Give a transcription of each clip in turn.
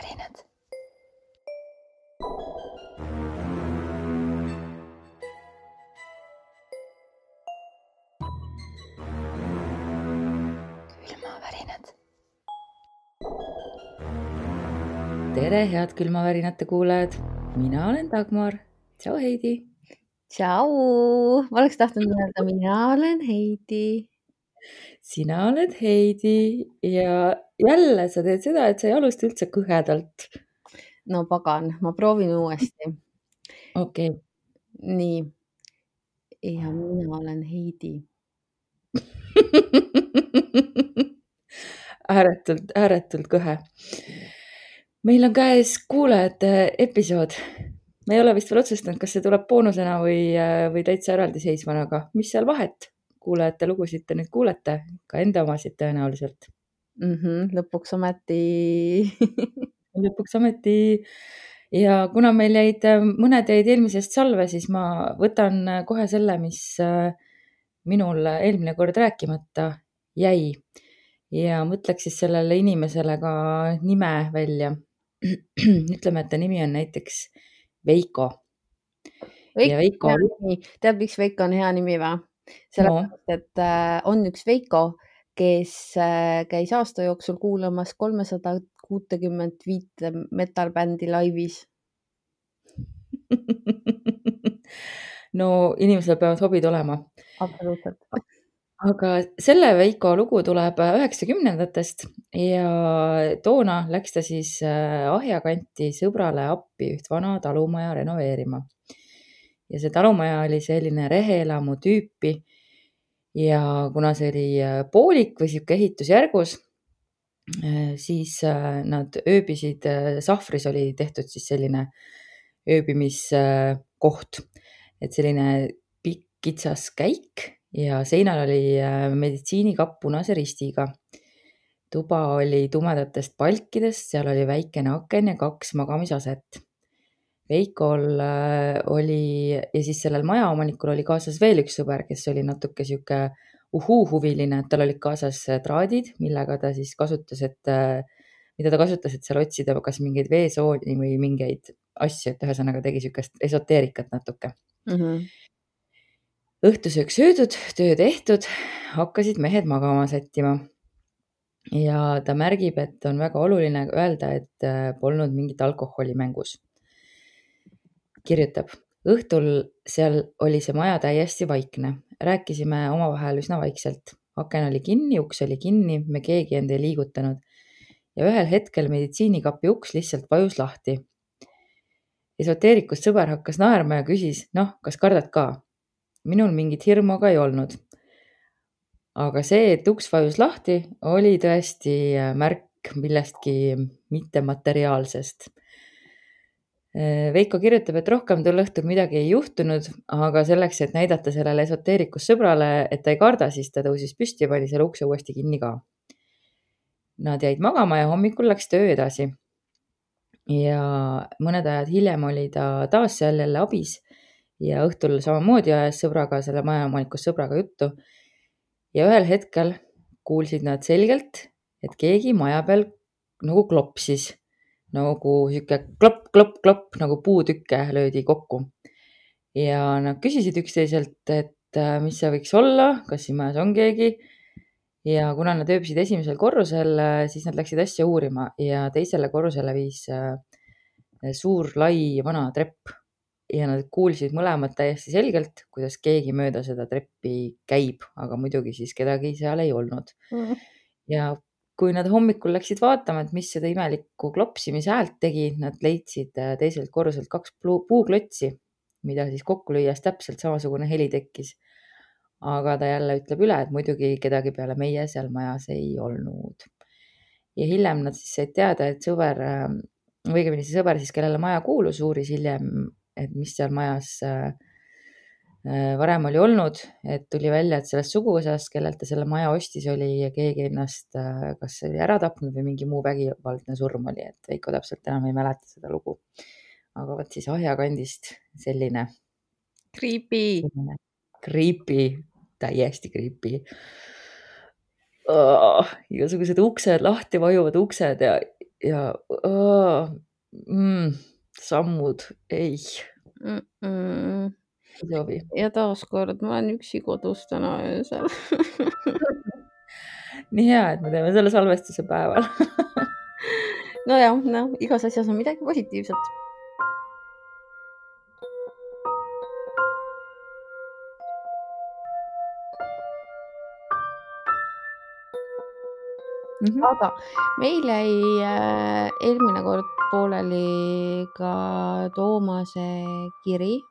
külmavärinad. külmavärinad. tere, head külmavärinate kuulajad, mina olen Dagmar. tšau, Heidi. tšau, ma oleks tahtnud öelda, mina olen Heidi. Sina oled Heidi ja jälle sa teed seda, et sa ei alusta üldse kõhedalt. no pagan, ma proovin uuesti. okei okay., nii. ja mina olen Heidi. ääretult, ääretult kõhe. meil on käes kuulajate episood. me ei ole vist veel otsustanud, kas see tuleb boonusena või, või täitsa eraldiseisvana, aga mis seal vahet. Kuulajate lugusid te nüüd kuulete, ka enda omasid tõenäoliselt. mm. -hmm, lõpuks ometi lõpuks ometi ja kuna meil jäid, mõned jäid eelmisest salve, siis ma võtan kohe selle, mis äh, minul eelmine kord rääkimata jäi ja mõtleks siis sellele inimesele ka nime välja. ütleme, et ta nimi on näiteks Veiko. Veiko Veiko tead, miks Veiko on hea nimi või? sellepärast, et äh, on üks Veiko, kes äh, käis aasta jooksul kuulamas kolmesada kuutekümmet viite metal-bändi laivis. no inimesel peavad hobid olema, absoluutselt. aga selle Veiko lugu tuleb üheksakümnendatest ja toona läks ta siis äh, Ahja kanti sõbrale appi üht vana talumaja renoveerima. Ja see talumaja oli selline reheelamu tüüpi ja kuna see oli äh, poolik või sihuke ehitusjärgus, siis äh, nad ööbisid, sahvris oli tehtud siis selline ööbimiskoht, et selline pikk kitsas käik ja seinal oli äh, meditsiinikapp punase ristiga. tuba oli tumedatest palkidest, seal oli väikene aken ja kaks magamisaset. Veikol äh, oli ja siis sellel majaomanikul oli kaasas veel üks sõber, kes oli natuke sihuke uhuu-huviline, et tal olid kaasas traadid, millega ta siis kasutas, et, mida ta kasutas, et seal otsida kas mingeid veesooni või mingeid asju, et ühesõnaga tegi siukest esoteerikat natuke. Mm -hmm. õhtusöök söödud, töö tehtud, hakkasid mehed magama sättima. ja ta märgib, et on väga oluline öelda, et äh, polnud mingit alkoholi mängus. kirjutab, õhtul seal oli see maja täiesti vaikne, rääkisime omavahel üsna vaikselt, aken oli kinni, uks oli kinni, me keegi end ei liigutanud. ja ühel hetkel meditsiinikapi uks lihtsalt vajus lahti. esoteerikust sõber hakkas naerma ja küsis, noh, kas kardad ka? minul mingit hirmu aga ei olnud. aga see, et uks vajus lahti, oli tõesti äh, märk millestki mittemateriaalsest. Veiko kirjutab, et rohkem tol õhtul midagi ei juhtunud, aga selleks, et näidata sellele esoteerikust sõbrale, et ta ei karda, siis ta tõusis püsti ja pani selle ukse uuesti kinni ka. Nad jäid magama ja hommikul läks töö edasi. ja mõned ajad hiljem oli ta taas seal jälle abis ja õhtul samamoodi ajas sõbraga, selle majaomanikust sõbraga juttu. ja ühel hetkel kuulsid nad selgelt, et keegi maja peal nagu klopsis, nagu sihuke klopp-klopp-klopp nagu puutükke löödi kokku. ja nad küsisid üksteiselt, et äh, mis see võiks olla, kas siin majas on keegi. ja kuna nad ööbisid esimesel korrusel, siis nad läksid asja uurima ja teisele korrusele viis äh, suur lai vana trepp ja nad kuulsid mõlemad täiesti selgelt, kuidas keegi mööda seda treppi käib, aga muidugi siis kedagi seal ei olnud. ja kui nad hommikul läksid vaatama, et mis seda imelikku klopsimise häält tegi, nad leidsid äh, teiselt korruselt kaks puuklotsi, mida siis kokku lüües täpselt samasugune heli tekkis. aga ta jälle ütleb üle, et muidugi kedagi peale meie seal majas ei olnud. ja hiljem nad siis said teada, et sõber, või õigemini see sõber siis, kellele maja kuulus, uuris hiljem, et mis seal majas äh, äh, varem oli olnud, et tuli välja, et sellest suguvõsast, kellelt ta selle maja ostis, oli keegi ennast äh, kas oli ära tapnud või mingi muu vägivaldne surm oli, et Veiko täpselt enam ei mäleta seda lugu. aga vot siis Ahja kandist selline, Creepy. creepy, täiesti creepy oh,. igasugused uksed, lahti vajuvad uksed ja ja oh, mm, sammud, ei mm. -mm. Sobi. ja taaskord ma olen üksi kodus täna öösel nii hea, et me teeme selle salvestuse päeval nojah, noh, igas asjas on midagi positiivset mm. -hmm. aga meil jäi äh, eelmine kord pooleli ka Toomase kiri.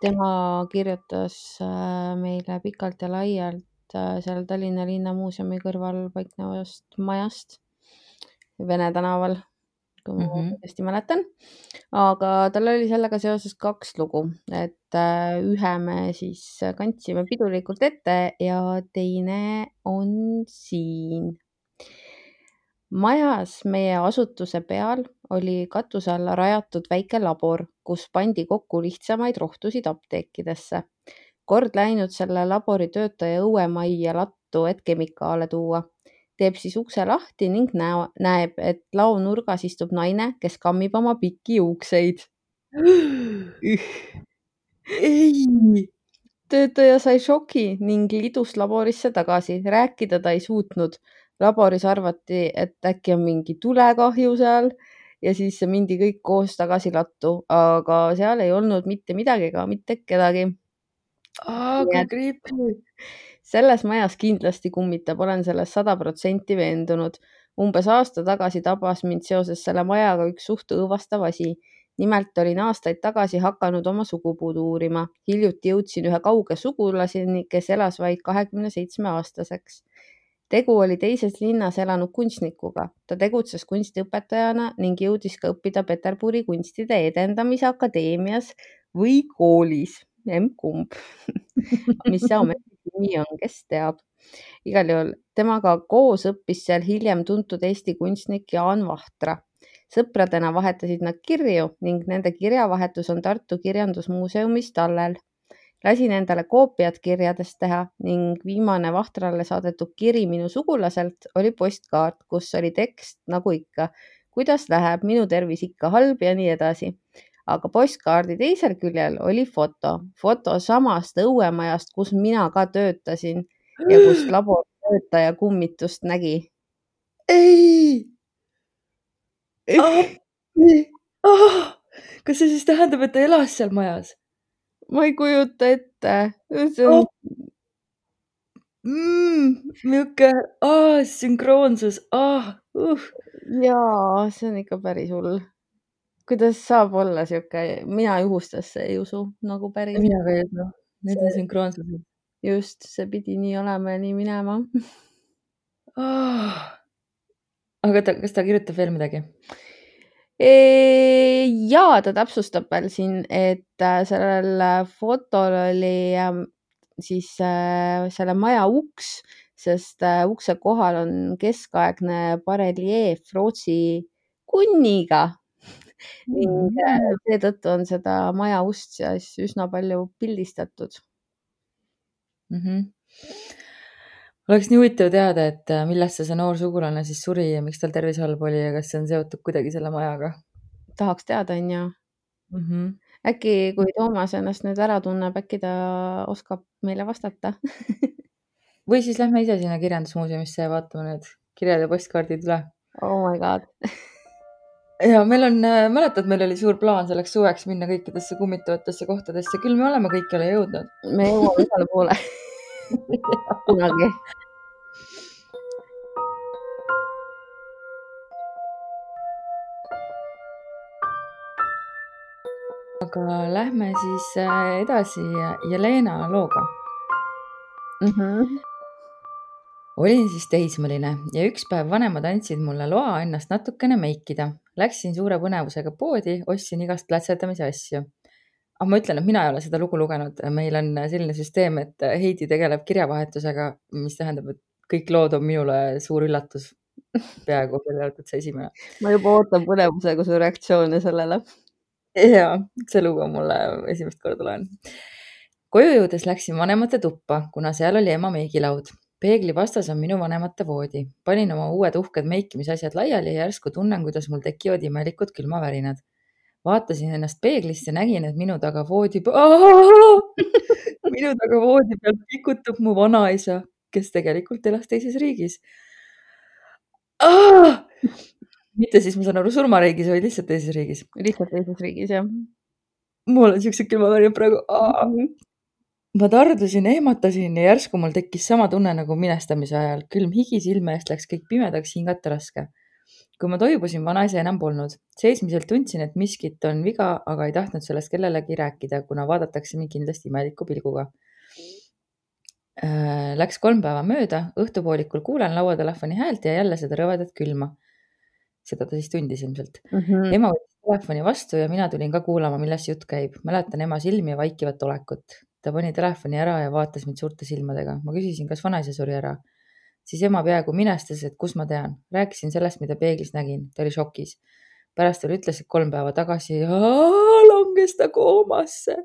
Tema kirjutas äh, meile pikalt ja laialt äh, seal Tallinna Linnamuuseumi kõrval paiknevast majast Vene tänaval, kui ma mm õigesti -hmm. mäletan. aga tal oli sellega seoses kaks lugu, et ühe me siis kandsime pidulikult ette ja teine on siin majas meie asutuse peal oli katuse alla rajatud väike labor, kus pandi kokku lihtsamaid rohtusid apteekidesse. kord läinud selle labori töötaja õuemajja lattu, et kemikaale tuua. teeb siis ukse lahti ning näo, näeb, et laonurgas istub naine, kes kammib oma pikki juukseid. ei. töötaja sai šoki ning lidus laborisse tagasi, rääkida ta ei suutnud laboris arvati, et äkki on mingi tulekahju seal ja siis mindi kõik koos tagasi lattu, aga seal ei olnud mitte midagi ega mitte kedagi. aga creepy. selles majas kindlasti kummitab, olen selles sada protsenti veendunud. umbes aasta tagasi tabas mind seoses selle majaga üks suht õõvastav asi. nimelt olin aastaid tagasi hakanud oma sugupuud uurima. hiljuti jõudsin ühe kauge sugulaseni, kes elas vaid kahekümne seitsme aastaseks tegu oli teises linnas elanud kunstnikuga. ta tegutses kunstiõpetajana ning jõudis ka õppida Peterburi kunstide edendamise akadeemias või koolis, emb-kumb mis see ameti nimi on, kes teab. igal juhul temaga koos õppis seal hiljem tuntud Eesti kunstnik Jaan Vahtra. sõpradena vahetasid nad kirju ning nende kirjavahetus on Tartu Kirjandusmuuseumis tallel lasin endale koopiad kirjadest teha ning viimane Vahtrale saadetud kiri minu sugulaselt oli postkaart, kus oli tekst nagu ikka, kuidas läheb, minu tervis ikka halb ja nii edasi. aga postkaardi teisel küljel oli foto, foto samast õuemajast, kus mina ka töötasin ja kus laboritöötaja kummitust nägi. ei oh.. Oh. kas see siis tähendab, et ta elas seal majas? Ma ei kujuta ette. see on oh.. Mm, niisugune oh, sünkroonsus oh, uh. jaa, see on ikka päris hull. kuidas saab olla sihuke, mina juhustesse ei usu nagu päris. mina ka ei usu, need on sünkroonsused. just, see pidi nii olema ja nii minema oh.. aga ta, kas ta kirjutab veel midagi? Ja ta täpsustab veel siin, et äh, sellel äh, fotol oli ähm, siis äh, selle maja uks, sest ukse kohal on keskaegne bareljeef Rootsi kunniga ning mm. seetõttu on seda maja ust siis üsna palju pildistatud mm. -hmm. Oleks nii huvitav teada, et millest see noor sugulane siis suri ja miks tal tervis halb oli ja kas see on seotud kuidagi selle majaga? tahaks teada, onju mm. -hmm. äkki, kui Toomas ennast nüüd ära tunneb, äkki ta oskab meile vastata või siis lähme ise sinna kirjandusmuuseumisse ja vaatame need kirjad ja postkaardid üle. Oh my god ja meil on, äh, mäletad, meil oli suur plaan selleks suveks minna kõikidesse kummitavatesse kohtadesse, küll me oleme kõikjale jõudnud. me jõuame igale poole kunagi aga lähme siis äh, edasi Jelena looga mm. -hmm. olin siis teismeline ja üks päev vanemad andsid mulle loa ennast natukene meikida. Läksin suure põnevusega poodi, ostsin igast plätsetamise asju. Aga ma ütlen, et mina ei ole seda lugu lugenud, meil on selline süsteem, et Heidi tegeleb kirjavahetusega, mis tähendab, et kõik lood on minule suur üllatus peaaegu välja arvatud see esimene. ma juba ootan põnevusega su reaktsioone sellele ja see lugu mulle esimest korda loen. koju jõudes läksin vanemate tuppa, kuna seal oli ema meegilaud. peegli vastas on minu vanemate voodi. panin oma uued uhked meikimisasjad laiali ja järsku tunnen, kuidas mul tekivad imelikud külmavärinad. Vaatasin ennast peeglist ja nägin, et minu taga voodi, minu taga voodi peal pikutab mu vanaisa, kes tegelikult elas teises riigis. mitte siis, ma saan aru, surmariigis, vaid lihtsalt teises riigis. lihtsalt teises riigis, jah. mul on siuksed külmavärinad praegu. -hmm ma tardusin, ehmatasin ja järsku mul tekkis sama tunne nagu minestamise ajal. külm higi silme eest läks kõik pimedaks, hingata raske. Kui ma toibusin, vanaisa enam polnud. seesmiselt tundsin, et miskit on viga, aga ei tahtnud sellest kellelegi rääkida, kuna vaadatakse mind kindlasti imeliku pilguga. Äh, läks kolm päeva mööda, õhtupoolikul kuulen lauatelefoni häält ja jälle seda rõvedat külma. seda ta siis tundis ilmselt mm. -hmm. ema võttis telefoni vastu ja mina tulin ka kuulama, millest jutt käib. mäletan ema silmi ja vaikivat olekut ta pani telefoni ära ja vaatas mind suurte silmadega. ma küsisin, kas vanaisa suri ära. Siis ema peaaegu minestas, et kus ma tean. rääkisin sellest, mida peeglis nägin. ta oli šokis. pärast veel ütles, et kolm päeva tagasi langes ta koomasse.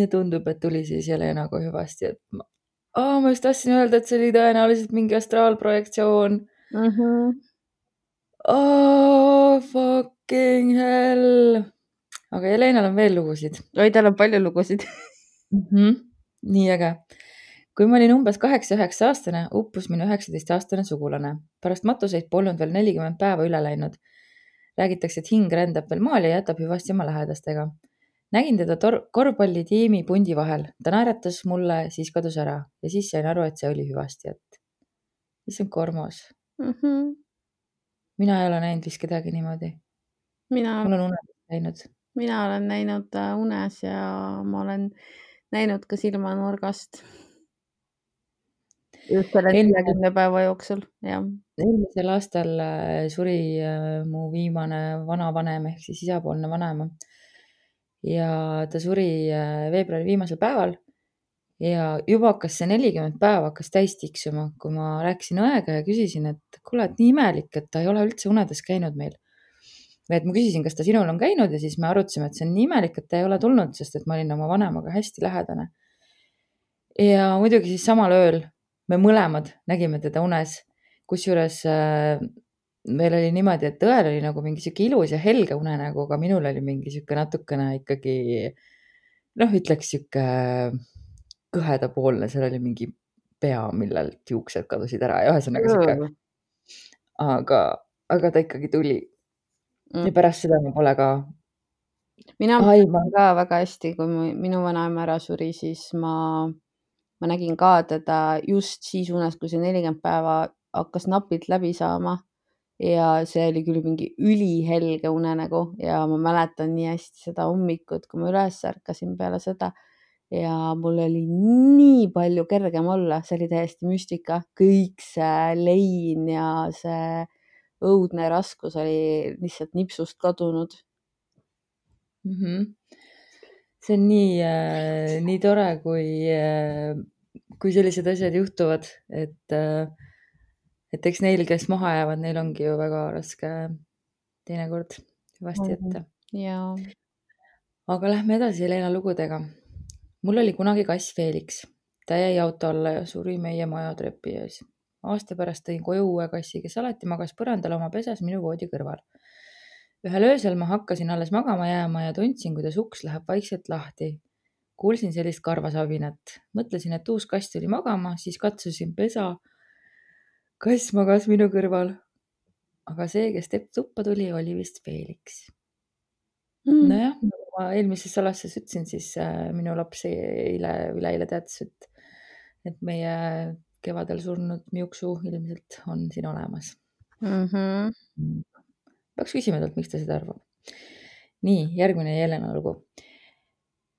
ja tundub, et tuli siis Jelena kohe hüvasti, et ma, oh, ma just tahtsin öelda, et see oli tõenäoliselt mingi astraalprojektsioon mm. -hmm. Oh, fucking hell aga Helenal on veel lugusid. oi, tal on palju lugusid mm. -hmm. nii äge. Kui ma olin umbes kaheksa-üheksa aastane, uppus minu üheksateistaastane sugulane. pärast matuseid polnud veel nelikümmend päeva üle läinud. räägitakse, et hing rändab veel maal ja jätab hüvasti oma lähedastega. nägin teda tor-, korvpallitiimi pundi vahel, ta naeratas mulle, siis kadus ära ja siis sain aru, et see oli hüvasti, et issand kormos mm. -hmm. mina ei ole näinud vist kedagi niimoodi. mina. mul on unes käinud mina olen näinud äh, unes ja ma olen näinud ka silmanurgast. Just selle neljakümne päeva jooksul, jah. eelmisel aastal äh, suri äh, mu viimane vanavanem ehk siis isapoolne vanaema. ja ta suri veebruari viimasel päeval ja juba hakkas see nelikümmend päeva hakkas täis tiksuma, kui ma rääkisin õega ja küsisin, et kuule, et nii imelik, et ta ei ole üldse unedes käinud meil või et ma küsisin, kas ta sinul on käinud ja siis me arutasime, et see on nii imelik, et ta ei ole tulnud, sest et ma olin oma vanemaga hästi lähedane. ja muidugi siis samal ööl me mõlemad nägime teda unes, kusjuures äh, meil oli niimoodi, et õel oli nagu mingi sihuke ilus ja helge unenägu, aga minul oli mingi sihuke natukene ikkagi noh, ütleks sihuke kõhedapoolne, seal oli mingi pea, millelt juuksed kadusid ära ja ühesõnaga sihuke. aga, aga ta ikkagi tuli mm.. ja pärast seda ma pole ka. mina mäletan ka väga hästi, kui minu vanaema ära suri, siis ma, ma nägin ka teda just siis unes, kui see nelikümmend päeva hakkas napilt läbi saama. Ja see oli küll mingi ülihelge unenägu ja ma mäletan nii hästi seda hommikut, kui ma üles ärkasin peale seda. Ja mul oli nii palju kergem olla, see oli täiesti müstika, kõik see lein ja see õudne raskus oli lihtsalt nipsust kadunud. Mm. -hmm. See on nii äh,, nii tore, kui äh,, kui sellised asjad juhtuvad, et äh,, et eks neil, kes maha jäävad, neil ongi ju väga raske teinekord hüvasti jätta. jaa. aga lähme edasi Helena lugudega. mul oli kunagi kass Felix, ta jäi auto alla ja suri meie maja trepi ees aasta pärast tõin koju uue kassi, kes alati magas põrandal oma pesas minu voodi kõrval. Ühel öösel ma hakkasin alles magama jääma ja tundsin, kuidas uks läheb vaikselt lahti. kuulsin sellist karvasabinat, mõtlesin, et uus kass tuli magama, siis katsusin pesa. kass magas minu kõrval. aga see, kes tuppa tuli, oli vist Felix mm.. nojah, nagu ma eelmises salastuses ütlesin, siis äh, minu laps eile, üleeile teatas, et, et meie kevadel surnud Miuksu ilmselt on siin olemas mm. -hmm. Peaks küsima talt, miks ta seda arvab. nii, järgmine Jelena lugu.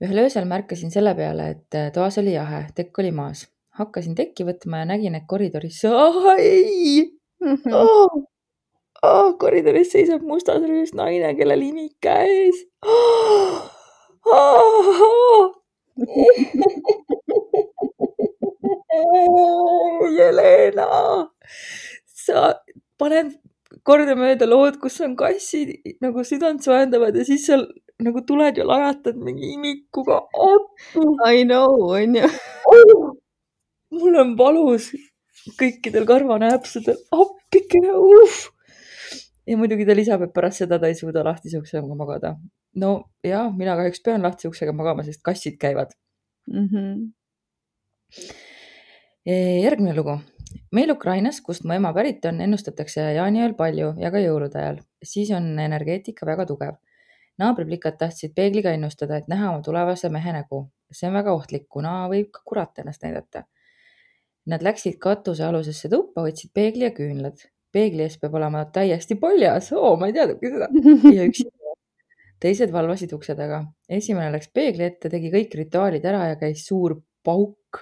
ühel öösel märkasin selle peale, et toas oli jahe, tekk oli maas. hakkasin tekki võtma ja nägin, et koridoris, ei -hmm. oh, oh, koridoris seisab mustas röös naine, kellel imik käes oh,. Oh, oh. Jelena, sa paned kordamööda lood, kus on kassid nagu südant soojendavad ja siis sa nagu tuled ja lajatad mingi imikuga appi. I know, onju. mul on valus kõikidel karvanääpsudel, appikene, uh. ja muidugi ta lisab, et pärast seda ta ei suuda lahtise uksega magada. no ja mina kahjuks pean lahtise uksega magama, sest kassid käivad mm. -hmm. järgmine lugu. Meil Ukrainas, kust mu ema pärit on, ennustatakse jaaniööl palju ja ka jõulude ajal, siis on energeetika väga tugev naabriplikad tahtsid peegliga ennustada, et näha oma tulevase mehe nägu. see on väga ohtlik, kuna võib ka kurat ennast näidata Nad läksid katusealusesse tuppa, võtsid peegli ja küünlad. peegli ees peab olema täiesti paljas. oo, ma ei teadnudki seda. ja üks teised valvasid ukse taga. esimene läks peegli ette, tegi kõik rituaalid ära ja käis suur pauk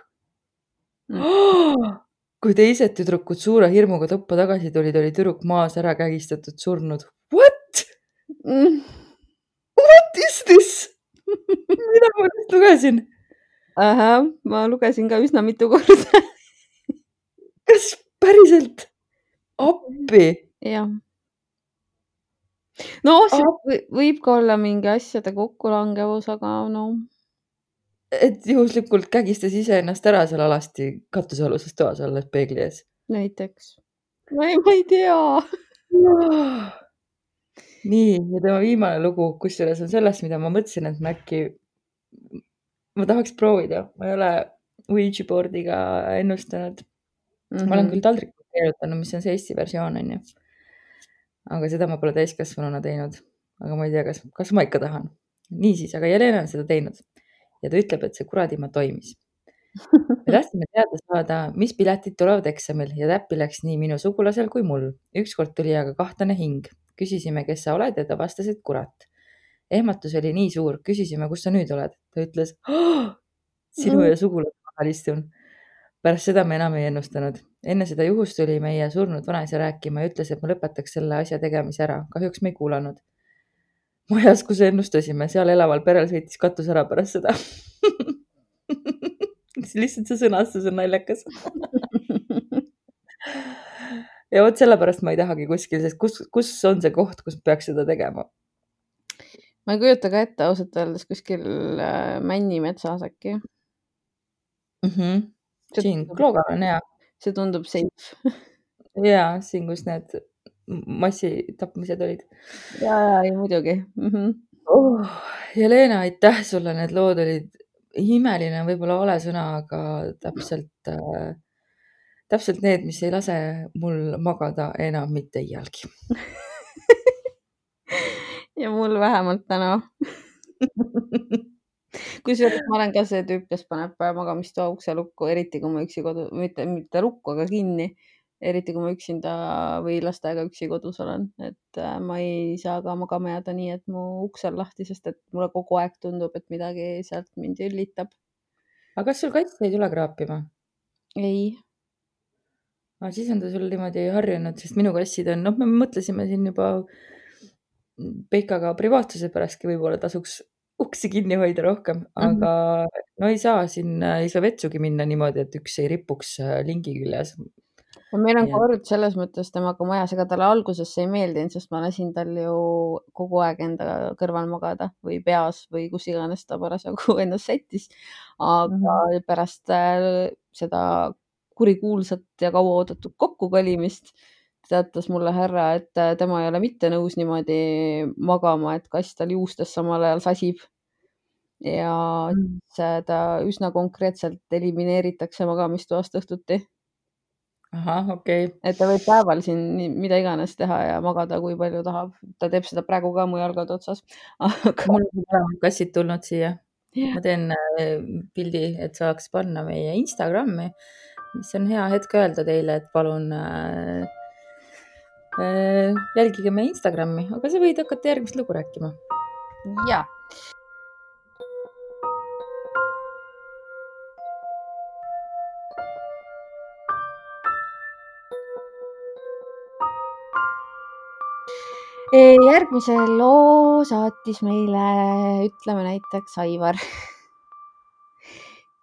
mm. kui teised tüdrukud suure hirmuga tuppa tagasi tulid, oli tüdruk maas ära kägistatud, surnud. What mm.? What is this? mida ma just lugesin? ahah, ma lugesin ka üsna mitu korda kas päriselt? appi? jah. no see võib ka olla mingi asjade kokkulangevus, aga no. Et juhuslikult kägistas iseennast ära seal alasti katusealuses toas olles peegli ees? näiteks. ma ei, ma ei tea nii, ja tema viimane lugu, kusjuures on sellest, mida ma mõtlesin, et ma äkki, ma tahaks proovida, ma ei ole Ouija board'iga ennustanud Mm -hmm. ma olen mhm. küll taldrikut keerutanud, mis on see Eesti versioon, on ju. aga seda ma pole täiskasvanuna teinud. aga ma ei tea, kas, kas ma ikka tahan. niisiis, aga Jelena on seda teinud ja ta ütleb, et see kuradima toimis. me tahtsime teada saada, mis piletid tulevad eksamil ja täppi läks nii minu sugulasel kui mul. ükskord tuli aga kahtlane hing. küsisime, kes sa oled ja ta vastas, et kurat. ehmatus oli nii suur, küsisime, kus sa nüüd oled. ta ütles oh,, sinu ja sugulase vahel istun pärast seda me enam ei ennustanud. enne seda juhust tuli meie surnud vanaisa rääkima ja ütles, et ma lõpetaks selle asja tegemise ära. kahjuks me ei kuulanud. Majas, kus ennustasime, seal elaval perel sõitis katus ära pärast seda lihtsalt see sõnastus on naljakas ja vot sellepärast ma ei tahagi kuskil, sest kus, kus on see koht, kus peaks seda tegema? ma ei kujuta ka ette ausalt öeldes kuskil äh, Männimetsas äkki mm. -hmm siin Kloogal on hea. see tundub safe ja siin, kus need massitapmised olid. ja, ja, ja muidugi mm. -hmm. Oh, Jelena, aitäh sulle, need lood olid imeline, võib-olla vale sõna, aga täpselt äh,, täpselt need, mis ei lase mul magada enam mitte iialgi ja mul vähemalt täna kusjuures ma olen ka see tüüp, kes paneb magamistoa ukse lukku, eriti kui ma üksi kodu, mitte, mitte lukku, aga kinni. Eriti kui ma üksinda või lastega üksi kodus olen, et äh, ma ei saa ka magama jääda nii, et mu uks on lahti, sest et mulle kogu aeg tundub, et midagi sealt mind üllitab. aga kas sul kass ei tule kraapima? ei aga siis on ta sul niimoodi harjunud, sest minu kassid on, noh, me mõtlesime siin juba Peikaga privaatsuse pärastki võib-olla tasuks uksi kinni hoida rohkem, mhm. aga mm -hmm. no ei saa sinna, ei saa vetsugi minna niimoodi, et üks ei ripuks äh, lingi küljes. Meil on kord selles mõttes temaga majas, ega talle alguses ei meeldinud, sest ma lasin tal ju kogu aeg enda kõrval magada või peas või kus iganes ta parasjagu ennast sättis. aga mm -hmm. pärast äh, seda kurikuulsat ja kauaoodatud kokkukolimist teatas mulle härra, et äh, tema ei ole mitte nõus niimoodi magama, et kass tal juustes samal ajal sasib. ja mm. siis ta üsna konkreetselt elimineeritakse magamistoast õhtuti. Ahah, okei okay.. et ta võib päeval siin mida iganes teha ja magada, kui palju tahab. ta teeb seda praegu ka mu jalgade otsas aga.... mul on kassid tulnud siia. ma teen äh, pildi, et saaks panna meie Instagrami, mis on hea hetk öelda teile, et palun äh, Äh, jälgige meie Instagrami, aga sa võid hakata järgmist lugu rääkima. ja. Järgmise loo saatis meile, ütleme näiteks Aivar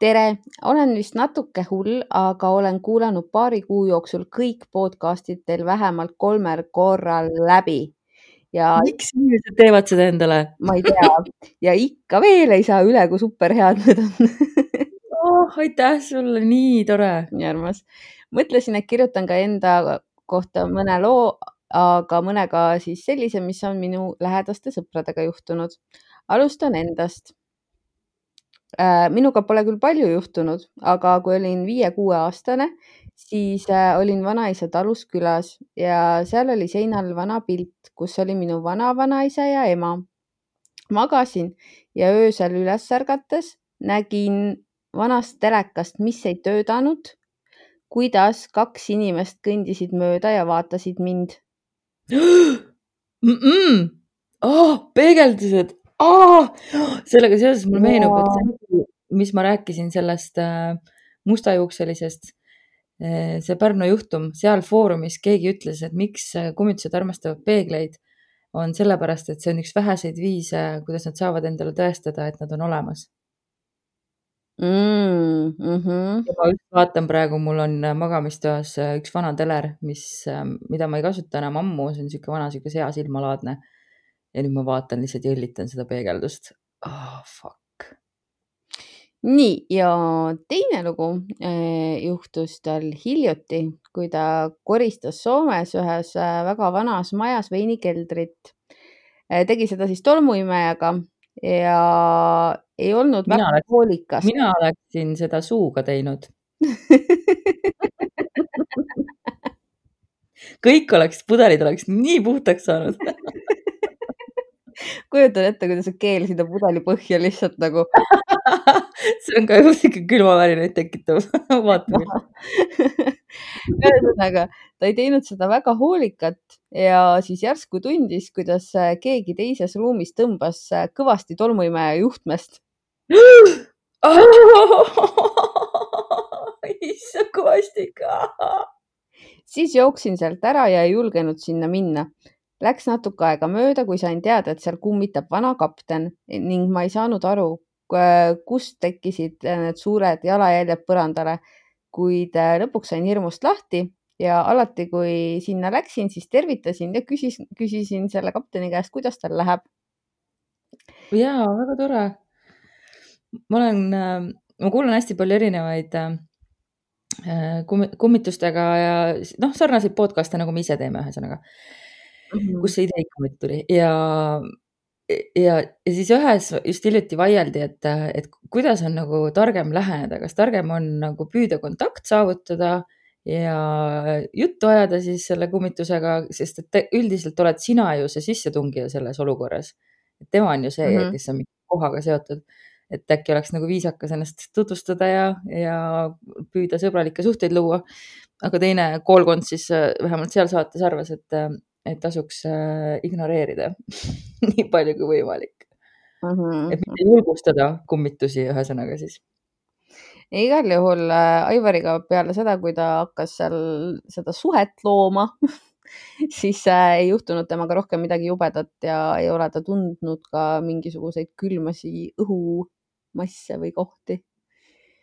tere, olen vist natuke hull, aga olen kuulanud paari kuu jooksul kõik podcast'id teil vähemalt kolmel korral läbi. ja. miks inimesed teevad seda endale? ma ei tea ja ikka veel ei saa üle, kui superhead need on oh,. aitäh sulle, nii tore. nii armas. mõtlesin, et kirjutan ka enda kohta mõne loo, aga mõnega siis sellise, mis on minu lähedaste sõpradega juhtunud. alustan endast Äh, minuga pole küll palju juhtunud, aga kui olin viie-kuueaastane, siis äh, olin vanaisa talus külas ja seal oli seinal vana pilt, kus oli minu vanavanaisa ja ema. magasin ja öösel üles ärgates nägin vanast telekast, mis ei töötanud, kuidas kaks inimest kõndisid mööda ja vaatasid mind mm. -mm. Oh, peegeldused oh! sellega seoses mulle meenub, et see, mis ma rääkisin sellest äh, mustajuukselisest, äh, see Pärnu juhtum, seal foorumis keegi ütles, et miks äh, kummitused armastavad peegleid, on sellepärast, et see on üks väheseid viise, kuidas nad saavad endale tõestada, et nad on olemas mm. -hmm. ja ma just vaatan praegu, mul on magamistoas üks vana teler, mis, mida ma ei kasuta enam ammu, see on niisugune vana, niisugune seasilmalaadne ja nüüd ma vaatan lihtsalt ja õllitan seda peegeldust oh,. Fuck. nii ja teine lugu juhtus tal hiljuti, kui ta koristas Soomes ühes väga vanas majas veinikeldrit tegi seda siis tolmuimejaga ja ei olnud mina väga oleks, hoolikas. mina oleksin seda suuga teinud. Kõik oleks, pudelid oleks nii puhtaks saanud. Kujutan ette, kuidas sa keel sinna pudeli põhja lihtsalt nagu see on ka siuke külmavärinaid tekitav vaatamine. Ühesõnaga, ta ei teinud seda väga hoolikalt ja siis järsku tundis, kuidas keegi teises ruumis tõmbas kõvasti tolmuimeja juhtmest issand, kui vastik. siis jooksin sealt ära ja ei julgenud sinna minna Läks natuke aega mööda, kui sain teada, et seal kummitab vana kapten ning ma ei saanud aru, kust tekkisid need suured jalajäljed põrandale, kuid äh, lõpuks sain hirmust lahti ja alati, kui sinna läksin, siis tervitasin ja küsis, küsisin selle kapteni käest, kuidas tal läheb. ja väga tore. Ma olen, äh, ma kuulan hästi palju erinevaid äh, kummitustega ja noh, sarnaseid podcast'e, nagu me ise teeme, ühesõnaga mm, -hmm. kust see idee ikka tuli ja, ja, ja siis ühes just hiljuti vaieldi, et, et kuidas on nagu targem läheneda, kas targem on nagu püüda kontakt saavutada ja juttu ajada siis selle kummitusega, sest et üldiselt oled sina ju see sissetungija selles olukorras. tema on ju see mm, -hmm. kes on kohaga seotud et äkki oleks nagu viisakas ennast tutvustada ja, ja püüda sõbralikke suhteid luua. aga teine koolkond siis vähemalt seal saates arvas, et, et tasuks äh, ignoreerida nii palju kui võimalik mm. -hmm. et mitte julgustada kummitusi, ühesõnaga siis. igal juhul äh, Aivariga peale seda, kui ta hakkas seal seda suhet looma siis äh, ei juhtunud temaga rohkem midagi jubedat ja ei ole ta tundnud ka mingisuguseid külmasi õhumasse või kohti.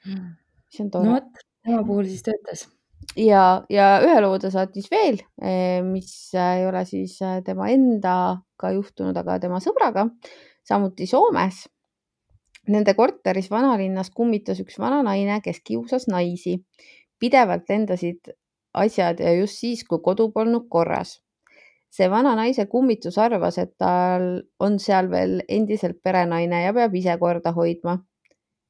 mis on tore. no vot, tema puhul siis töötas ja, ja ühe loo ta saatis veel, eh, mis ei ole siis eh, tema endaga juhtunud, aga tema sõbraga, samuti Soomes. Nende korteris vanalinnas kummitas üks vana naine, kes kiusas naisi. pidevalt lendasid asjad ja just siis, kui kodu polnud korras. See vana naise kummitus arvas, et tal on seal veel endiselt perenaine ja peab ise korda hoidma.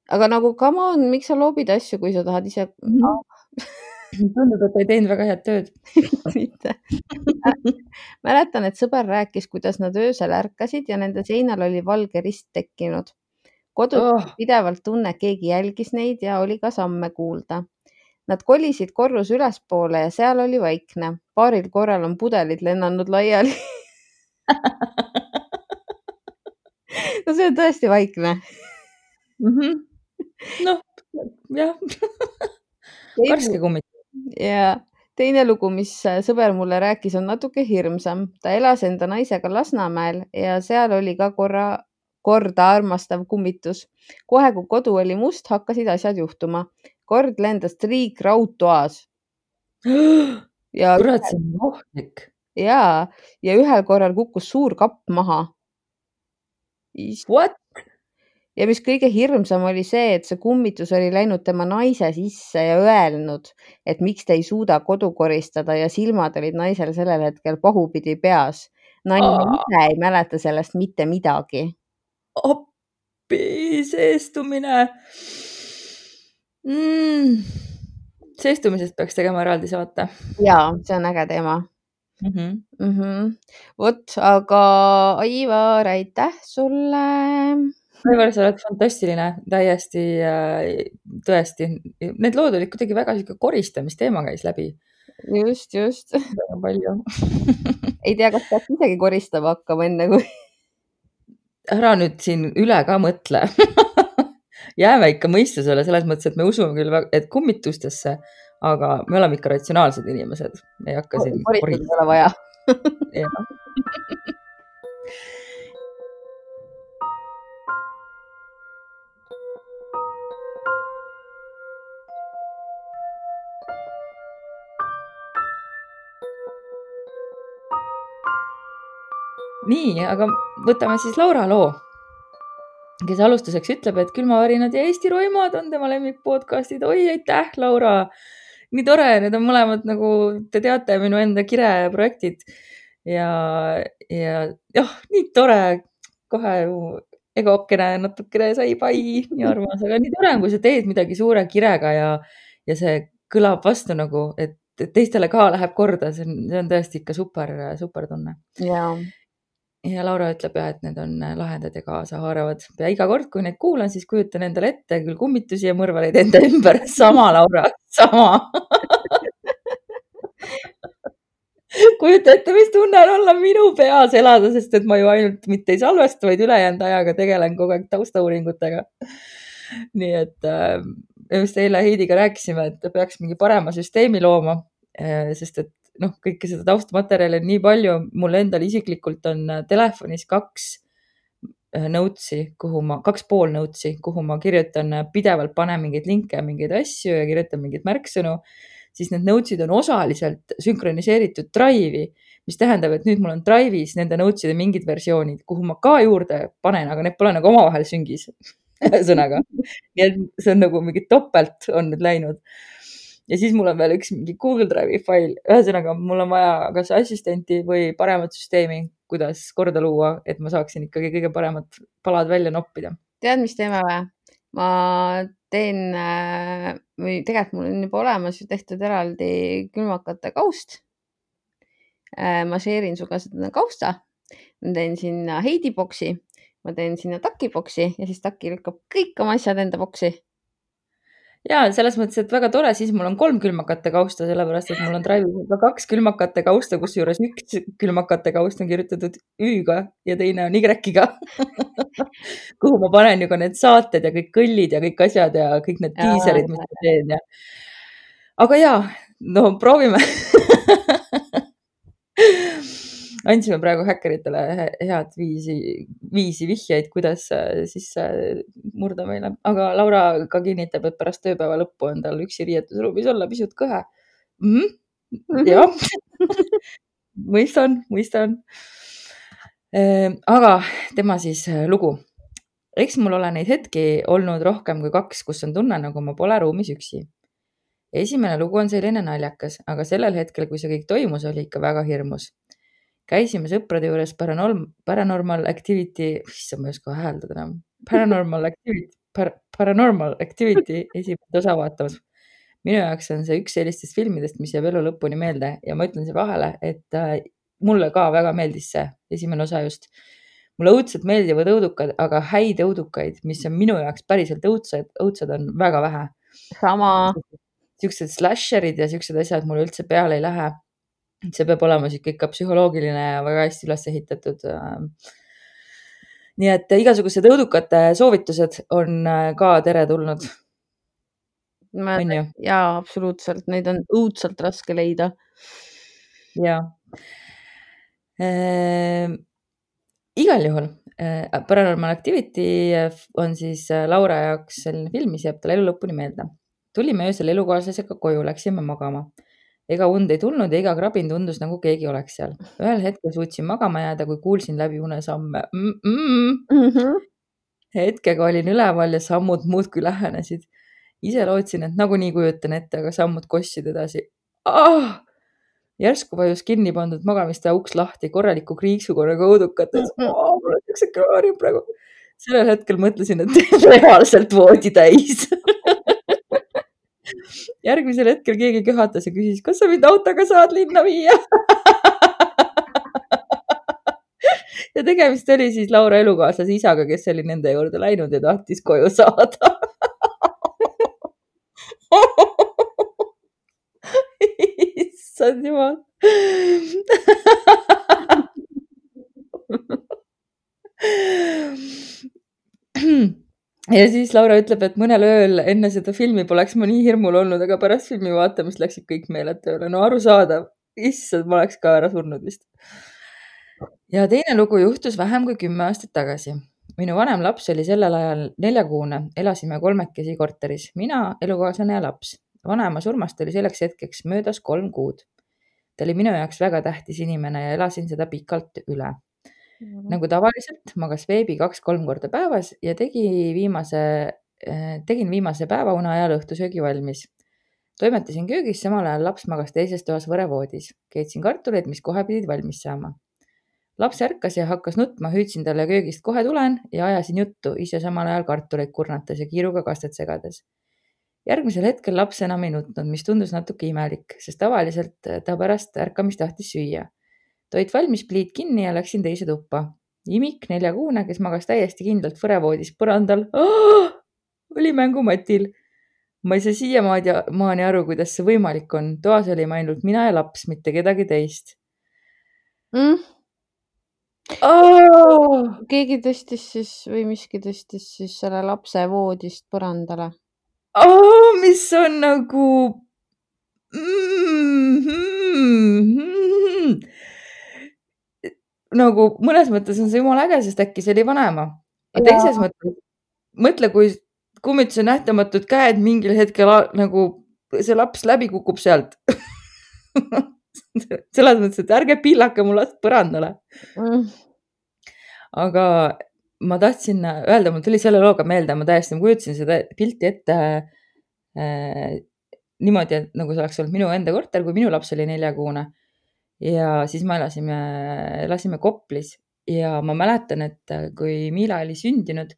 aga nagu come on, miks sa loobid asju, kui sa tahad ise mm? -hmm tundub, et ei teinud väga head tööd mitte mäletan, et sõber rääkis, kuidas nad öösel ärkasid ja nende seinal oli valge rist tekkinud. kodus oh. pidevalt tunne, keegi jälgis neid ja oli ka samme kuulda. Nad kolisid korruse ülespoole ja seal oli vaikne. paaril korral on pudelid lennanud laiali no see on tõesti vaikne mm. -hmm. noh, jah karske kummitus ja teine lugu, mis äh, sõber mulle rääkis, on natuke hirmsam. ta elas enda naisega Lasnamäel ja seal oli ka korra, korda armastav kummitus. kohe, kui kodu oli must, hakkasid asjad juhtuma. Kord lendas triik raudtoas. kurat, see on ohtlik. ja, ja ühel korral kukkus suur kapp maha. What? ja mis kõige hirmsam oli see, et see kummitus oli läinud tema naise sisse ja öelnud, et miks ta ei suuda kodu koristada ja silmad olid naisel sellel hetkel pahupidi peas. naine ise ei mäleta sellest mitte midagi. appi, seestumine mm.. seestumisest peaks tegema eraldi saate. ja, see on äge teema mm. -hmm. Mm -hmm. vot, aga Aivar, aitäh sulle Aivar, sa oled fantastiline, täiesti äh, tõesti. Need lood olid kuidagi väga sihuke koristamisteema käis läbi. just, just. väga palju ei tea, kas peaks isegi koristama hakkama enne kui. ära nüüd siin üle ka mõtle jääme ikka mõistusele selles mõttes, et me usume küll, et kummitustesse, aga me oleme ikka ratsionaalsed inimesed, me ei hakka siin. koristada ei ole vaja. Nii, aga võtame siis Laura loo, kes alustuseks ütleb, et Külmavärinad ja Eesti roimad on tema lemmikpodcastid. oi, aitäh, Laura. nii tore, need on mõlemad nagu te teate, minu enda kireprojektid ja, ja jah, nii tore, kohe egokene natukene sai pai, nii armas, aga nii tore on, kui sa teed midagi suure kirega ja, ja see kõlab vastu nagu, et teistele ka läheb korda, see on, see on tõesti ikka super, super tunne. ja, ja Laura ütleb ja, et need on äh, lahedad ja kaasahaaravad ja iga kord, kui neid kuulan, siis kujutan endale ette küll kummitusi ja mõrvareid enda ümber. sama, Laura, sama kujuta ette, mis tunne on olla minu peas elada, sest et ma ju ainult mitte ei salvesta, vaid ülejäänud ajaga tegelen kogu aeg taustauuringutega. nii et äh, just eile Heidiga rääkisime, et peaks mingi parema süsteemi looma, äh, sest et noh, kõike seda taustamaterjali on nii palju, mul endal isiklikult on äh, telefonis kaks äh, notes'i, kuhu ma, kaks pool notes'i, kuhu ma kirjutan äh, pidevalt, panen mingeid linke, mingeid asju ja kirjutan mingeid märksõnu, siis need notes'id on osaliselt sünkroniseeritud Drive'i, mis tähendab, et nüüd mul on Drive'is nende notes'ide mingid versioonid, kuhu ma ka juurde panen, aga need pole nagu omavahel süngis ühesõnaga, nii et see on nagu mingi topelt on nüüd läinud ja siis mul on veel üks mingi Google Drive'i fail, ühesõnaga mul on vaja kas assistenti või paremat süsteemi, kuidas korda luua, et ma saaksin ikkagi kõige paremad palad välja noppida. tead, mis teeme või? ma teen äh, või tegelikult mul on juba olemas ju tehtud eraldi külmakate kaust. Äh, ma share in sinuga seda kausta, ma teen sinna Heidi boksi, ma teen sinna Taki boksi ja siis Taki lükkab kõik oma asjad enda boksi ja selles mõttes, et väga tore, siis mul on kolm külmakate kausta, sellepärast et mul on Drive'is ka kaks külmakate kausta, kusjuures üks külmakate kaust on kirjutatud Ü-ga ja teine on Y-ga kuhu ma panen ju ka need saated ja kõik kõllid ja kõik asjad ja kõik need diiserid, mis ma teen ja. aga ja, no proovime andsime praegu häkkeritele head viisi, viisi vihjeid, kuidas äh, sisse murda meile, aga Laura ka kinnitab, et pärast tööpäeva lõppu on tal üksi riietusruumis olla pisut kõhe mm. jah mõistan, mõistan. Ehm, aga tema siis äh, lugu. eks mul ole neid hetki olnud rohkem kui kaks, kus on tunne, nagu ma pole ruumis üksi. esimene lugu on selline naljakas, aga sellel hetkel, kui see kõik toimus, oli ikka väga hirmus käisime sõprade juures paranorm-, paranormal activity, issand, ma ei oska hääldada enam, paranormal activity par,, paranormal activity esimest osa vaatamas. minu jaoks on see üks sellistest filmidest, mis jääb elu lõpuni meelde ja ma ütlen siia vahele, et äh, mulle ka väga meeldis see esimene osa just. mulle õudselt meeldivad õudukad, aga häid õudukaid, mis on minu jaoks päriselt õudsed, õudsed on väga vähe. sama. siuksed slasherid ja siuksed asjad mulle üldse peale ei lähe see peab olema sihuke ikka psühholoogiline ja väga hästi üles ehitatud. Ähm. nii et igasugused õudukate soovitused on äh, ka teretulnud. jaa, absoluutselt, neid on õudselt raske leida. ja ehm,. igal juhul äh, Paranormal Activity on siis äh, Laura jaoks selline film, mis jääb talle elu lõpuni meelde. tulime öösel elukaaslasega koju, läksime magama ega und ei tulnud ja iga krabin tundus, nagu keegi oleks seal. ühel hetkel suutsin magama jääda, kui kuulsin läbi une samme mm. -mm. Mm -hmm. hetkega olin üleval ja sammud muudkui lähenesid. ise lootsin, et nagunii kujutan ette, aga sammud kostsid edasi ah!. järsku vajus kinni pandud magamistoa uks lahti korraliku kriiksukorraga õudukates oh,. mul on siukse kraarium praegu. sellel hetkel mõtlesin, et reaalselt voodi täis järgmisel hetkel keegi köhatas ja küsis, kas sa mind autoga saad linna viia? Ja tegemist oli siis Laura elukaaslase isaga, kes oli nende juurde läinud ja tahtis koju saada. Issand jumal ja siis Laura ütleb, et mõnel ööl enne seda filmi poleks ma nii hirmul olnud, aga pärast filmi vaatamist läksid kõik meeled tööle. no arusaadav, issand, ma oleks ka ära surnud vist ja teine lugu juhtus vähem kui kümme aastat tagasi. minu vanem laps oli sellel ajal neljakuune, elasime kolmekesi korteris, mina, elukaaslane ja laps. vanema surmast oli selleks hetkeks möödas kolm kuud. ta oli minu jaoks väga tähtis inimene ja elasin seda pikalt üle mm. -hmm. nagu tavaliselt magas veebi kaks-kolm korda päevas ja tegi viimase, eh, tegin viimase päevaune ajal õhtusöögi valmis toimetasin köögis, samal ajal laps magas teises toas võrevoodis. keetsin kartuleid, mis kohe pidid valmis saama laps ärkas ja hakkas nutma, hüüdsin talle köögist kohe tulen ja ajasin juttu, ise samal ajal kartuleid kurnates ja kiiruga kastet segades. järgmisel hetkel laps enam ei nutnud, mis tundus natuke imelik, sest tavaliselt ta pärast ärkamist tahtis süüa. Toit valmis, pliit kinni ja läksin teise tuppa. imik, neljakuune, kes magas täiesti kindlalt võrevoodis põrandal oh!, oli mängumatil ma ei saa siiamaani aru, kuidas see võimalik on. toas olime ainult mina ja laps, mitte kedagi teist mm oh!. keegi tõstis siis või miski tõstis siis selle lapse voodist põrandale oh,. mis on nagu mm. -hmm. Nagu mõnes mõttes on see jumala äge, sest äkki see oli vanaema. aga teises mõttes, mõtle, kui kummituse nähtamatud käed mingil hetkel nagu see laps läbi kukub sealt selles mõttes, et ärge pillake mu last põrandale mm.. aga ma tahtsin öelda, mul tuli selle looga meelde, ma täiesti kujutasin seda pilti ette äh, niimoodi, et nagu see oleks olnud minu enda korter, kui minu laps oli neljakuune. Ja siis me elasime, elasime Koplis ja ma mäletan, et kui Miila oli sündinud,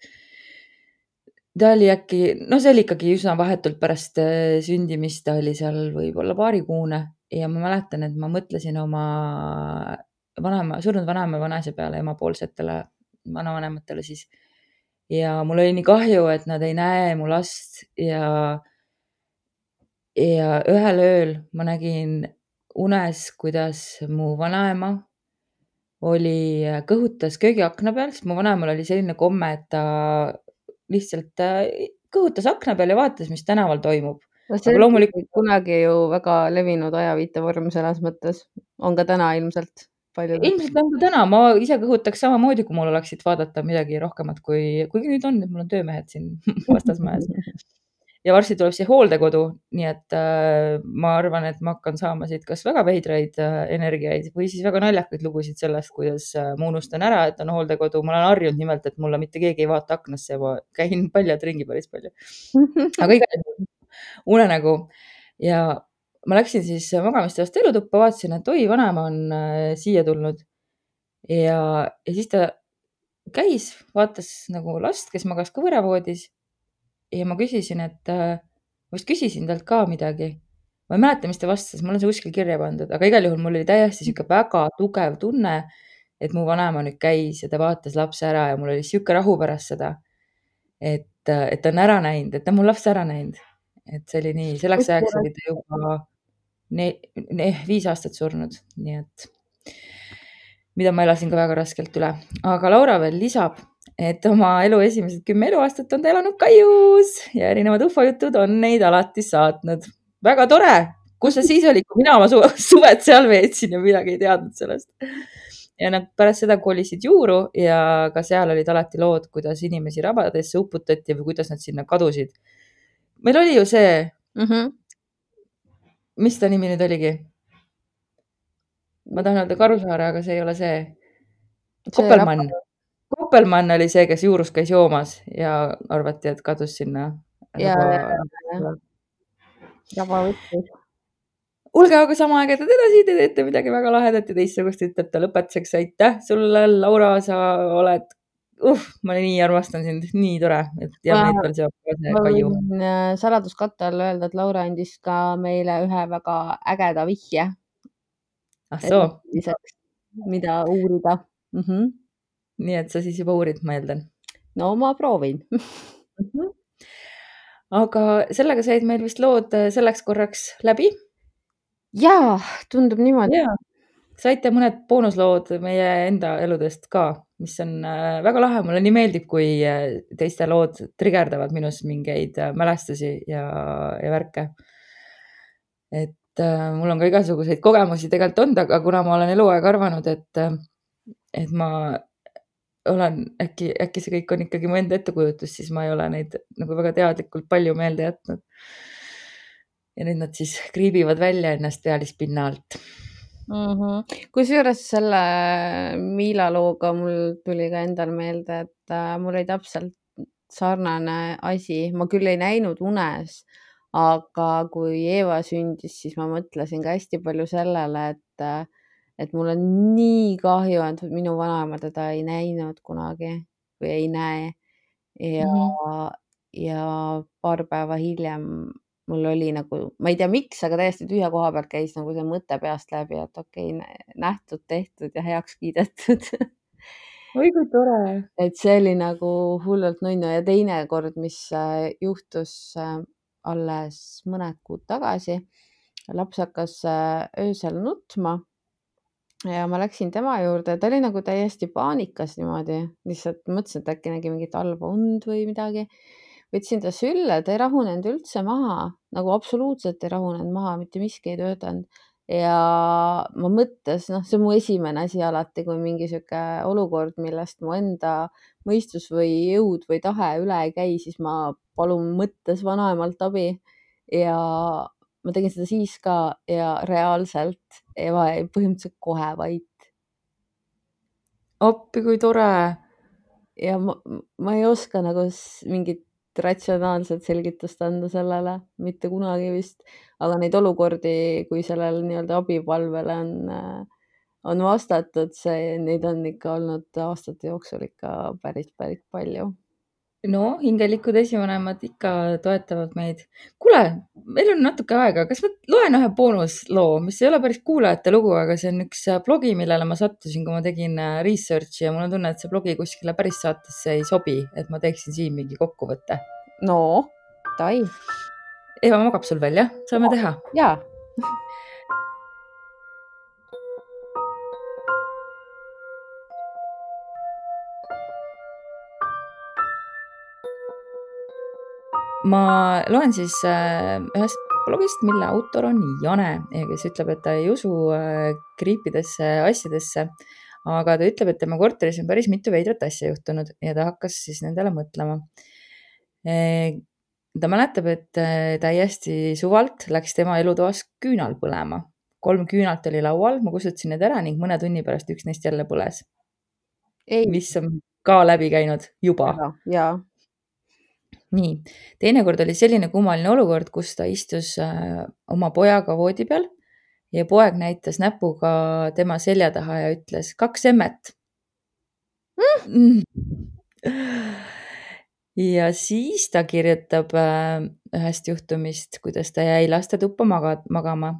ta oli äkki, no see oli ikkagi üsna vahetult pärast äh, sündimist, ta oli seal võib-olla paarikuune ja ma mäletan, et ma mõtlesin oma vanaema, surnud vanaema ja vanaisa peale, emapoolsetele vanavanematele siis. ja mul oli nii kahju, et nad ei näe mu last ja, ja ühel ööl ma nägin unes, kuidas mu vanaema oli, kõhutas köögiakna peal, sest mu vanaemal oli selline komme, et ta lihtsalt kõhutas akna peal ja vaatas, mis tänaval toimub. No see on loomulikult kunagi ju väga levinud ajaviitevorm selles mõttes, on ka täna ilmselt paljud. ilmselt on ka täna, ma ise kõhutaks samamoodi, kui mul oleksid vaadata midagi rohkemat kui, kuigi nüüd on, et mul on töömehed siin vastasmajas ja varsti tuleb siia hooldekodu, nii et äh, ma arvan, et ma hakkan saama siit kas väga veidraid äh, energiaid või siis väga naljakaid lugusid sellest, kuidas äh, ma unustan ära, et on hooldekodu, ma olen harjunud nimelt, et mulle mitte keegi ei vaata aknasse ja ma käin paljalt ringi päris palju. aga igal juhul unenägu ja ma läksin siis magamistoast elutuppa, vaatasin, et oi, vanaema on äh, siia tulnud. ja, ja siis ta käis, vaatas nagu last, kes magas ka võravoodis. Ja ma küsisin, et äh, ma vist küsisin talt ka midagi. ma ei mäleta, mis ta vastas, mul on see kuskil kirja pandud, aga igal juhul mul oli täiesti sihuke väga tugev tunne, et mu vanaema nüüd käis ja ta vaatas lapse ära ja mul oli sihuke rahu pärast seda. et, et ta on ära näinud, et ta on mu lapse ära näinud et see oli nii, selleks ajaks oli ta juba ne, ne, viis aastat surnud, nii et mida ma elasin ka väga raskelt üle, aga Laura veel lisab, et oma elu esimesed kümme eluaastat on ta elanud Kaius ja erinevad ufojutud on neid alati saatnud. väga tore, kus sa siis olid, kui mina oma su suved seal veetsin ja midagi ei teadnud sellest. ja nad pärast seda kolisid juuru ja ka seal olid alati lood, kuidas inimesi rabadesse uputati või kuidas nad sinna kadusid meil oli ju see mm. -hmm. mis ta nimi nüüd oligi? ma tahan öelda Karusaare, aga see ei ole see. Koppelmann. Koppelmann oli see, kes juurus käis joomas ja arvati, et kadus sinna. ja, ja, ja. raba võttis. kuulge, aga sama ägedad edasi, te teete midagi väga lahedat ja teistsugust, ütleb ta lõpetuseks. aitäh sulle, Laura, sa oled uh, ma nii armastan sind, nii tore, et ja meid veel seob ka see Kaiu. äh, saladuskatte all öelda, et Laura andis ka meile ühe väga ägeda vihje, ah soo, mida uurida mm. -hmm. Nii et sa siis juba uurid, ma eeldan. no ma proovin. aga sellega said meil vist lood äh, selleks korraks läbi jaa, tundub niimoodi. ja saite mõned boonuslood meie enda eludest ka, mis on äh, väga lahe, mulle nii meeldib, kui äh, teiste lood trigerdavad minus mingeid mälestusi ja, ja värke. et äh, mul on ka igasuguseid kogemusi tegelikult olnud, aga kuna ma olen eluaeg arvanud, et, et ma olen äkki, äkki see kõik on ikkagi mu enda ettekujutus, siis ma ei ole neid nagu väga teadlikult palju meelde jätnud. ja nüüd nad siis kriibivad välja ennast pealispinna alt mm -hmm. kusjuures selle Miila looga mul tuli ka endal meelde, et äh, mul oli täpselt sarnane asi, ma küll ei näinud unes, aga kui Eeva sündis, siis ma mõtlesin ka hästi palju sellele, et, äh, et mul on nii kahju, et minu vanaema teda ei näinud kunagi või ei näe. ja mm. -hmm. ja paar päeva hiljem mul oli nagu, ma ei tea, miks, aga täiesti tühja koha pealt käis nagu see mõte peast läbi, et okei okay,, nähtud, tehtud ja heaks kiidetud oi kui tore. et see oli nagu hullult nunnu ja teine kord, mis äh, juhtus äh, alles mõned kuud tagasi. laps hakkas äh, öösel nutma ja ma läksin tema juurde, ta oli nagu täiesti paanikas niimoodi, lihtsalt mõtlesin, et äkki nägi mingit halba und või midagi. võtsin ta sülle, ta ei rahunenud üldse maha, nagu absoluutselt ei rahunenud maha, mitte miski ei töötanud. Ja ma mõttes, noh, see on mu esimene asi alati, kui mingi sihuke olukord, millest mu enda mõistus või jõud või tahe üle ei käi, siis ma palun mõttes vanaemalt abi. Ja ma tegin seda siis ka ja reaalselt Eva jäi põhimõtteliselt kohe vait appi, kui tore. ja ma, ma ei oska nagu mingit ratsionaalset selgitust anda sellele, mitte kunagi vist, aga neid olukordi, kui sellele nii-öelda abipalvele on, on vastatud, see, neid on ikka olnud aastate jooksul ikka päris, päris palju. No hingelikud esivanemad ikka toetavad meid. kuule, meil on natuke aega, kas ma loen ühe boonusloo, mis ei ole päris kuulajate lugu, aga see on üks äh, blogi, millele ma sattusin, kui ma tegin äh, research'i ja mul on tunne, et see blogi kuskile päris saatesse ei sobi, et ma teeksin siin mingi kokkuvõtte. no, davai, Eva magab sul veel, jah? saame teha? jaa. ma loen siis äh, ühest blogist, mille autor on Jane, kes ütleb, et ta ei usu äh, kriipidesse asjadesse, aga ta ütleb, et tema korteris on päris mitu veidrat asja juhtunud ja ta hakkas siis nendele mõtlema. ta mäletab, et äh, täiesti suvalt läks tema elutoas küünal põlema. kolm küünalt oli laual, ma kustutasin need ära ning mõne tunni pärast üks neist jälle põles. ei, mis on ka läbi käinud juba jaa. Nii, teinekord oli selline kummaline olukord, kus ta istus äh, oma pojaga voodi peal ja poeg näitas näpuga tema selja taha ja ütles kaks emmet. Mm.. ja siis ta kirjutab äh, ühest juhtumist, kuidas ta jäi lastetuppa maga-, magama.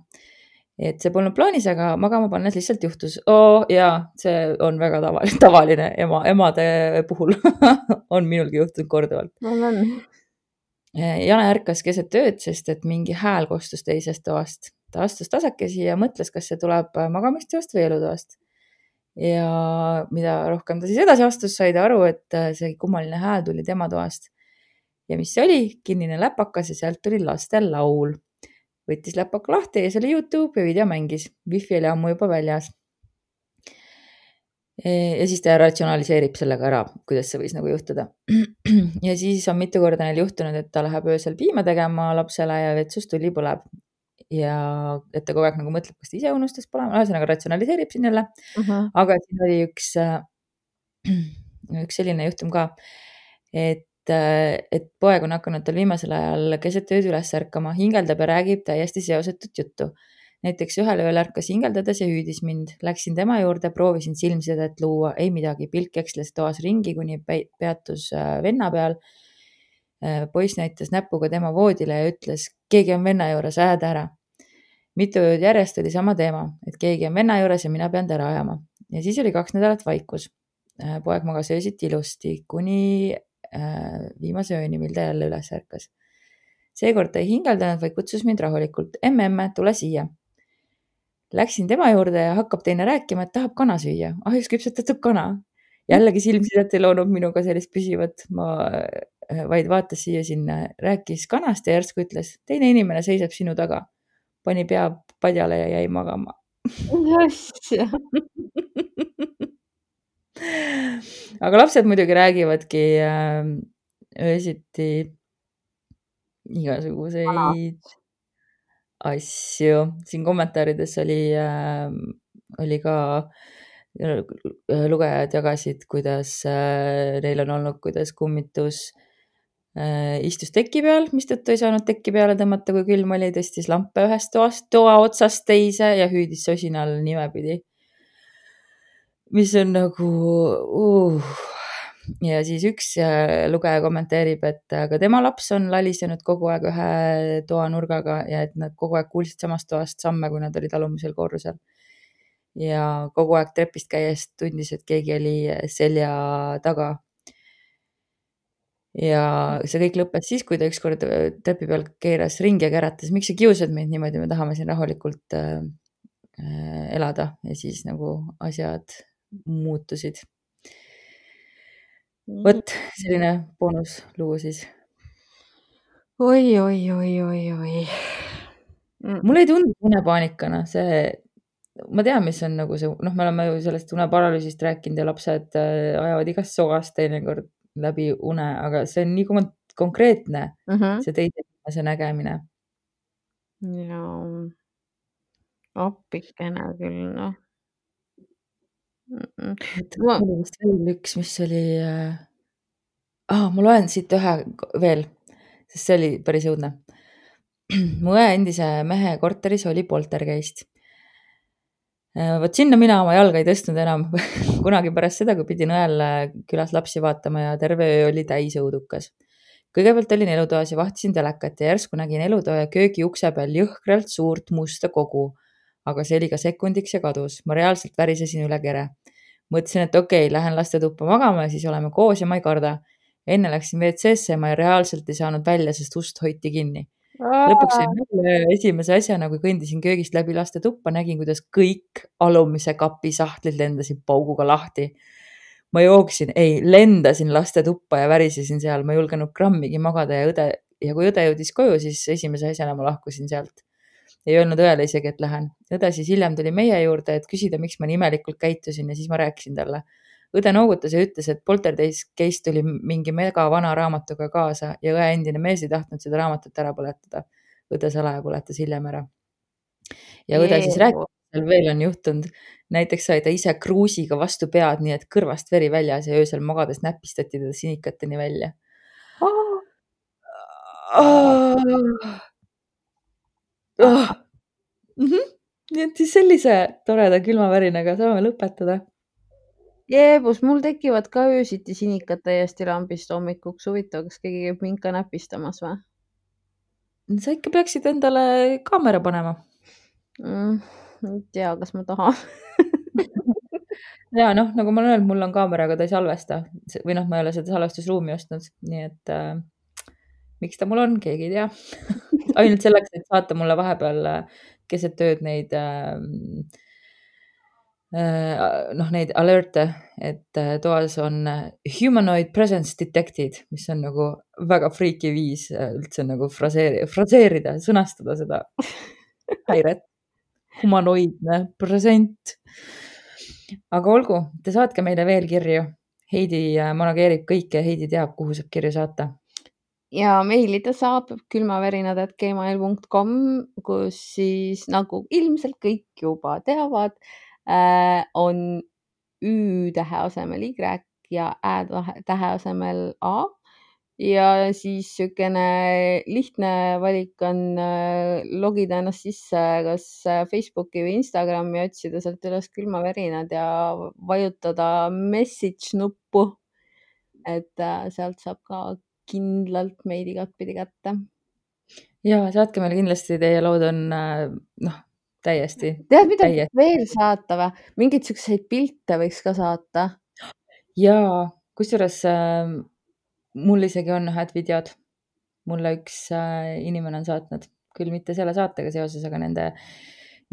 Et see polnud plaanis, aga magama pannes lihtsalt juhtus oh,. ja see on väga tavaline, tavaline ema, emade puhul on minulgi juhtunud korduvalt. mul on. Jane ärkas keset ööd, sest et mingi hääl kostus teisest toast. ta astus tasakesi ja mõtles, kas see tuleb magamistoast või elutoast. ja mida rohkem ta siis edasi astus, sai ta aru, et see kummaline hääl tuli tema toast. ja mis see oli? kinnine läpakas ja sealt tuli laste laul. Võttis läpaka lahti ja see oli Youtube ja video mängis. Wifi oli ammu juba väljas ja siis ta ratsionaliseerib sellega ära, kuidas see võis nagu juhtuda. ja siis on mitu korda neil juhtunud, et ta läheb öösel piima tegema lapsele ja vetsus tuli põleb. ja et ta kogu aeg nagu mõtleb, kas ta ise unustas põlema, ühesõnaga ratsionaliseerib siin jälle uh. -huh. aga siin oli üks üks selline juhtum ka, et, et poeg on hakanud tal viimasel ajal keset ööd üles ärkama, hingeldab ja räägib täiesti seosetut juttu. näiteks ühel ööl ärkas hingeldades ja hüüdis mind, läksin tema juurde, proovisin silmsidet luua, ei midagi, pilk eksles toas ringi, kuni peatus venna peal poiss näitas näpuga tema voodile ja ütles, keegi on venna juures, aja ta ära mitu ööd järjest oli sama teema, et keegi on venna juures ja mina pean ta ära ajama. ja siis oli kaks nädalat vaikus. Äh, poeg magas öösiti ilusti kuni äh, viimase ööni, mil ta jälle üles ärkas. seekord ta ei hingeldanud, vaid kutsus mind rahulikult. emme, emme, tule siia. Läksin tema juurde ja hakkab teine rääkima, et tahab kana süüa. ahjus küpsetatud kana. jällegi silmsidet ei loonud minuga sellist püsivat, ma äh, vaid vaatas siia-sinna, rääkis kanast ja järsku ütles, teine inimene seisab sinu taga pani pea padjale ja jäi magama. asja aga lapsed muidugi räägivadki äh, öösiti igasuguseid asju. siin kommentaarides oli äh,, oli ka äh, lugejad jagasid, kuidas äh, neil on olnud, kuidas kummitus äh, istus teki peal, mistõttu ei saanud tekki peale tõmmata, kui külm oli, tõstis lampe ühest toast, toa otsast teise ja hüüdis sosinal nimepidi. Mis on nagu uh. ja siis üks lugeja kommenteerib, et aga tema laps on lalisenud kogu aeg ühe toanurgaga ja et nad kogu aeg kuulsid samast toast samme, kui nad olid alumisel korrusel. ja kogu aeg trepist käies tundis, et keegi oli selja taga ja see kõik lõppes siis, kui ta ükskord trepi peal keeras ringi ja käratas, miks sa kiusad meid niimoodi, me tahame siin rahulikult äh, äh elada ja siis nagu asjad muutusid. vot selline boonuslugu siis. oi, oi, oi, oi, oi. mulle ei tundu unepaanikana see, ma tean, mis on nagu see, noh, me oleme ju sellest uneparalüüsist rääkinud ja lapsed äh, ajavad igast sogast teinekord läbi une, aga see on nii konkreetne mm, -hmm. see teise inimese nägemine. jaa, appikene küll, noh mm. -mm. Ma... oli vist veel üks, mis oli äh... ah,, ma loen siit ühe veel, sest see oli päris õudne. mu õe endise mehe korteris oli poltergeist Äh, vot sinna mina oma jalga ei tõstnud enam kunagi pärast seda, kui pidin õel külas lapsi vaatama ja terve öö oli täis õudukas. kõigepealt olin elutoas ja vahtisin telekat ja järsku nägin elutoa köögi ukse peal jõhkralt suurt musta kogu. Aga see oli ka sekundiks ja kadus, ma reaalselt värisesin üle kere. mõtlesin, et okei okay,, lähen lastetuppa magama ja siis oleme koos ja ma ei karda. enne läksin WC-sse ja ma reaalselt ei saanud välja, sest ust hoiti kinni lõpuks sain välja ja esimese asjana, kui kõndisin köögist läbi lastetuppa, nägin, kuidas kõik alumise kapi sahtlid lendasid pauguga lahti. ma jooksin, ei, lendasin lastetuppa ja värisesin seal, ma ei julgenud grammigi magada ja õde ja kui õde jõudis koju, siis esimese asjana ma lahkusin sealt. Ei öelnud õele isegi, et lähen. õde siis hiljem tuli meie juurde, et küsida, miks ma nii imelikult käitusin ja siis ma rääkisin talle õde noogutas ja ütles, et Poltergeist case tuli mingi megavana raamatuga kaasa ja õe endine mees ei tahtnud seda raamatut ära põletada. õde salaja põletas hiljem ära. ja õde siis rääkis, seal veel on juhtunud, näiteks sai ta ise kruusiga vastu pead, nii et kõrvast veri väljas ja öösel magades näpistati teda sinikateni välja oh.. Oh. Oh. Mm -hmm. nii et siis sellise toreda külmavärinaga saame lõpetada Jeebus, mul tekivad ka öösiti sinikad täiesti lambist hommikuks. huvitav, kas keegi käib mind ka näpistamas või? sa ikka peaksid endale kaamera panema mm,. ei tea, kas ma tahan ja noh, nagu ma olen öelnud, mul on kaamera, aga ta ei salvesta või noh, ma ei ole seda salvestusruumi ostnud, nii et äh, miks ta mul on, keegi ei tea ainult selleks, et saata mulle vahepeal äh, keset ööd neid äh, Äh, noh, neid alert'e, et äh, toas on äh, humanoid presence detected, mis on nagu väga freaky viis üldse nagu fraseeri-, fraseerida, sõnastada seda häiret. humanoidne present. aga olgu, te saatke meile veel kirju. Heidi manageerib kõike, Heidi teab, kuhu saab kirju saata ja meilida saab külmavärinad.gmail.com, kus siis nagu ilmselt kõik juba teavad äh,, on Ü tähe asemel Y ja ä tähe asemel A ja siis niisugune lihtne valik on äh, logida ennast sisse kas Facebooki või Instagrami, otsida sealt üles külmavärinad ja vajutada message nuppu. et äh, sealt saab ka kindlalt meid igatpidi kätte. ja saatke meile kindlasti, teie lood on noh, täiesti. tead, mida täiesti. veel saata või? mingeid siukseid pilte võiks ka saata. ja kusjuures äh, mul isegi on ühed videod, mulle üks äh, inimene on saatnud, küll mitte selle saatega seoses, aga nende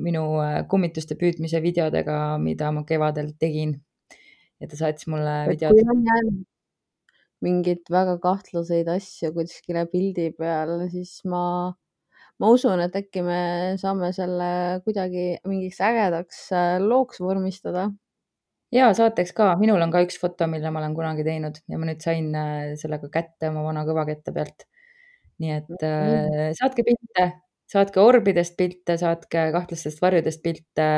minu äh, kummituste püüdmise videodega, mida ma kevadel tegin. ja ta saatis mulle videod. kui on jäänud mingeid väga kahtlaseid asju kuskile pildi peal, siis ma, ma usun, et äkki me saame selle kuidagi mingiks ägedaks äh, looks vormistada ja saateks ka, minul on ka üks foto, mille ma olen kunagi teinud ja ma nüüd sain äh, sellega kätte oma vana kõvakette pealt. nii et äh, saatke pilte, saatke orbidest pilte, saatke kahtlastest varjudest pilte.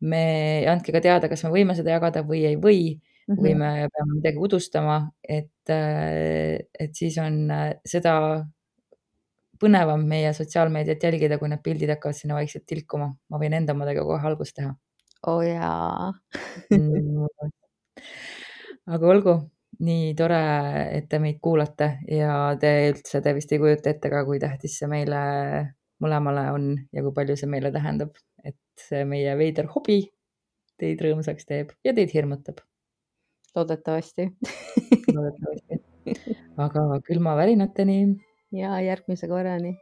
me, andke ka teada, kas me võime seda jagada või ei või mm -hmm. Või me peame midagi udustama, et, äh, et siis on äh, seda põnevam meie sotsiaalmeediat jälgida, kui need pildid hakkavad sinna vaikselt tilkuma. ma võin enda omadega kohe algust teha oo jaa mm. aga olgu, nii tore, et te meid kuulate ja te üldse, te vist ei kujuta ette ka, kui tähtis see meile mõlemale on ja kui palju see meile tähendab, et see meie veider hobi teid rõõmsaks teeb ja teid hirmutab. Loodetavasti loodetavasti. aga külmavärinateni. ja järgmise korrani